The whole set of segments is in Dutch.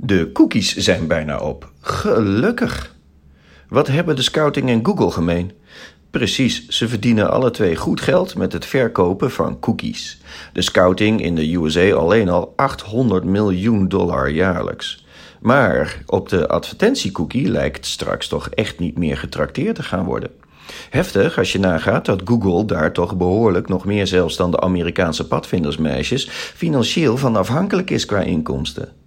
De cookies zijn bijna op. Gelukkig. Wat hebben de Scouting en Google gemeen? Precies, ze verdienen alle twee goed geld met het verkopen van cookies. De Scouting in de USA alleen al 800 miljoen dollar jaarlijks. Maar op de advertentiecookie lijkt straks toch echt niet meer getrakteerd te gaan worden. Heftig als je nagaat dat Google daar toch behoorlijk nog meer zelfs dan de Amerikaanse padvindersmeisjes financieel van afhankelijk is qua inkomsten.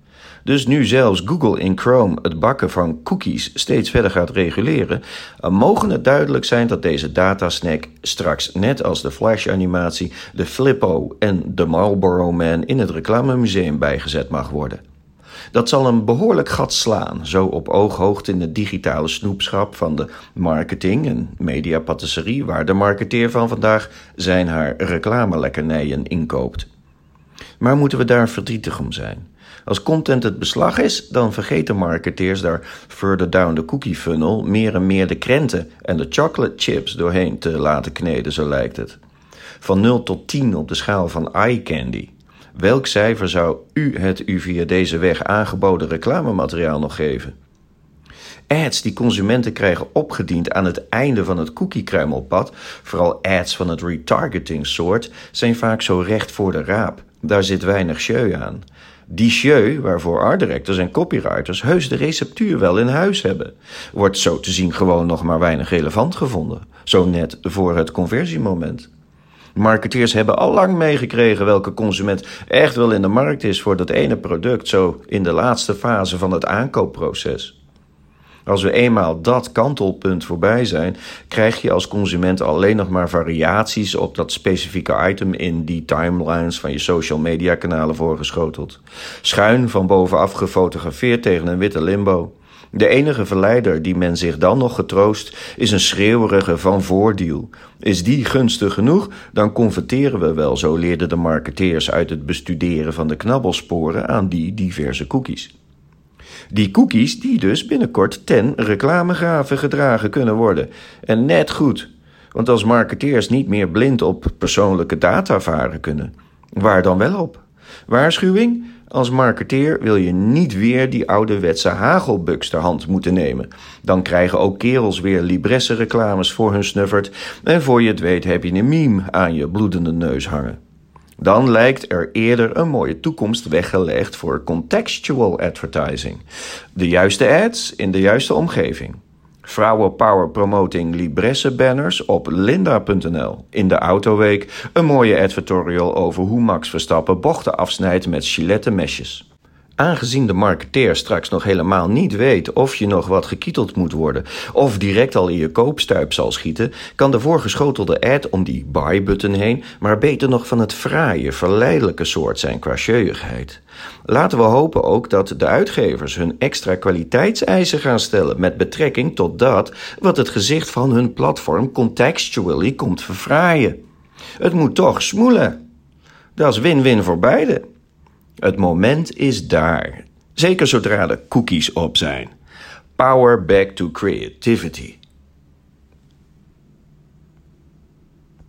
Dus nu zelfs Google in Chrome het bakken van cookies steeds verder gaat reguleren, mogen het duidelijk zijn dat deze datasnack straks net als de Flash-animatie, de Flippo en de Marlboro Man in het reclamemuseum bijgezet mag worden. Dat zal een behoorlijk gat slaan, zo op ooghoogte in het digitale snoepschap van de marketing en mediapatisserie, waar de marketeer van vandaag zijn haar reclamelekkernijen inkoopt. Maar moeten we daar verdrietig om zijn? Als content het beslag is, dan vergeten marketeers daar further down the cookie funnel meer en meer de krenten en de chocolate chips doorheen te laten kneden, zo lijkt het. Van 0 tot 10 op de schaal van eye candy. Welk cijfer zou u het u via deze weg aangeboden reclamemateriaal nog geven? Ads die consumenten krijgen opgediend aan het einde van het cookie-kruimelpad, vooral ads van het retargeting soort, zijn vaak zo recht voor de raap. Daar zit weinig show aan. Show waarvoor art directors en copywriters heus de receptuur wel in huis hebben, wordt zo te zien gewoon nog maar weinig relevant gevonden, zo net voor het conversiemoment. Marketeers hebben al lang meegekregen welke consument echt wel in de markt is voor dat ene product, zo in de laatste fase van het aankoopproces. Als we eenmaal dat kantelpunt voorbij zijn, krijg je als consument alleen nog maar variaties op dat specifieke item in die timelines van je social media kanalen voorgeschoteld. Schuin van bovenaf gefotografeerd tegen een witte limbo. De enige verleider die men zich dan nog getroost is een schreeuwerige van voordeel. Is die gunstig genoeg, dan converteren we wel, zo leerden de marketeers uit het bestuderen van de knabbelsporen aan die diverse cookies. Die cookies die dus binnenkort ten reclamegraven gedragen kunnen worden. En net goed, want als marketeers niet meer blind op persoonlijke data varen kunnen, waar dan wel op? Waarschuwing? Als marketeer wil je niet weer die ouderwetse hagelbuks ter hand moeten nemen. Dan krijgen ook kerels weer libresse reclames voor hun snuffert en voor je het weet heb je een meme aan je bloedende neus hangen. Dan lijkt er eerder een mooie toekomst weggelegd voor contextual advertising. De juiste ads in de juiste omgeving. Vrouwenpower promoting Libresse banners op linda.nl. In de Autoweek een mooie advertorial over hoe Max Verstappen bochten afsnijdt met gilette mesjes. Aangezien de marketeer straks nog helemaal niet weet of je nog wat gekieteld moet worden of direct al in je koopstuip zal schieten, kan de voorgeschotelde ad om die buy-button heen maar beter nog van het fraaie, verleidelijke soort zijn qua scheuigheid. Laten we hopen ook dat de uitgevers hun extra kwaliteitseisen gaan stellen met betrekking tot dat wat het gezicht van hun platform contextually komt verfraaien. Het moet toch smoelen. Dat is win-win voor beide. Het moment is daar. Zeker zodra de cookies op zijn. Power back to creativity.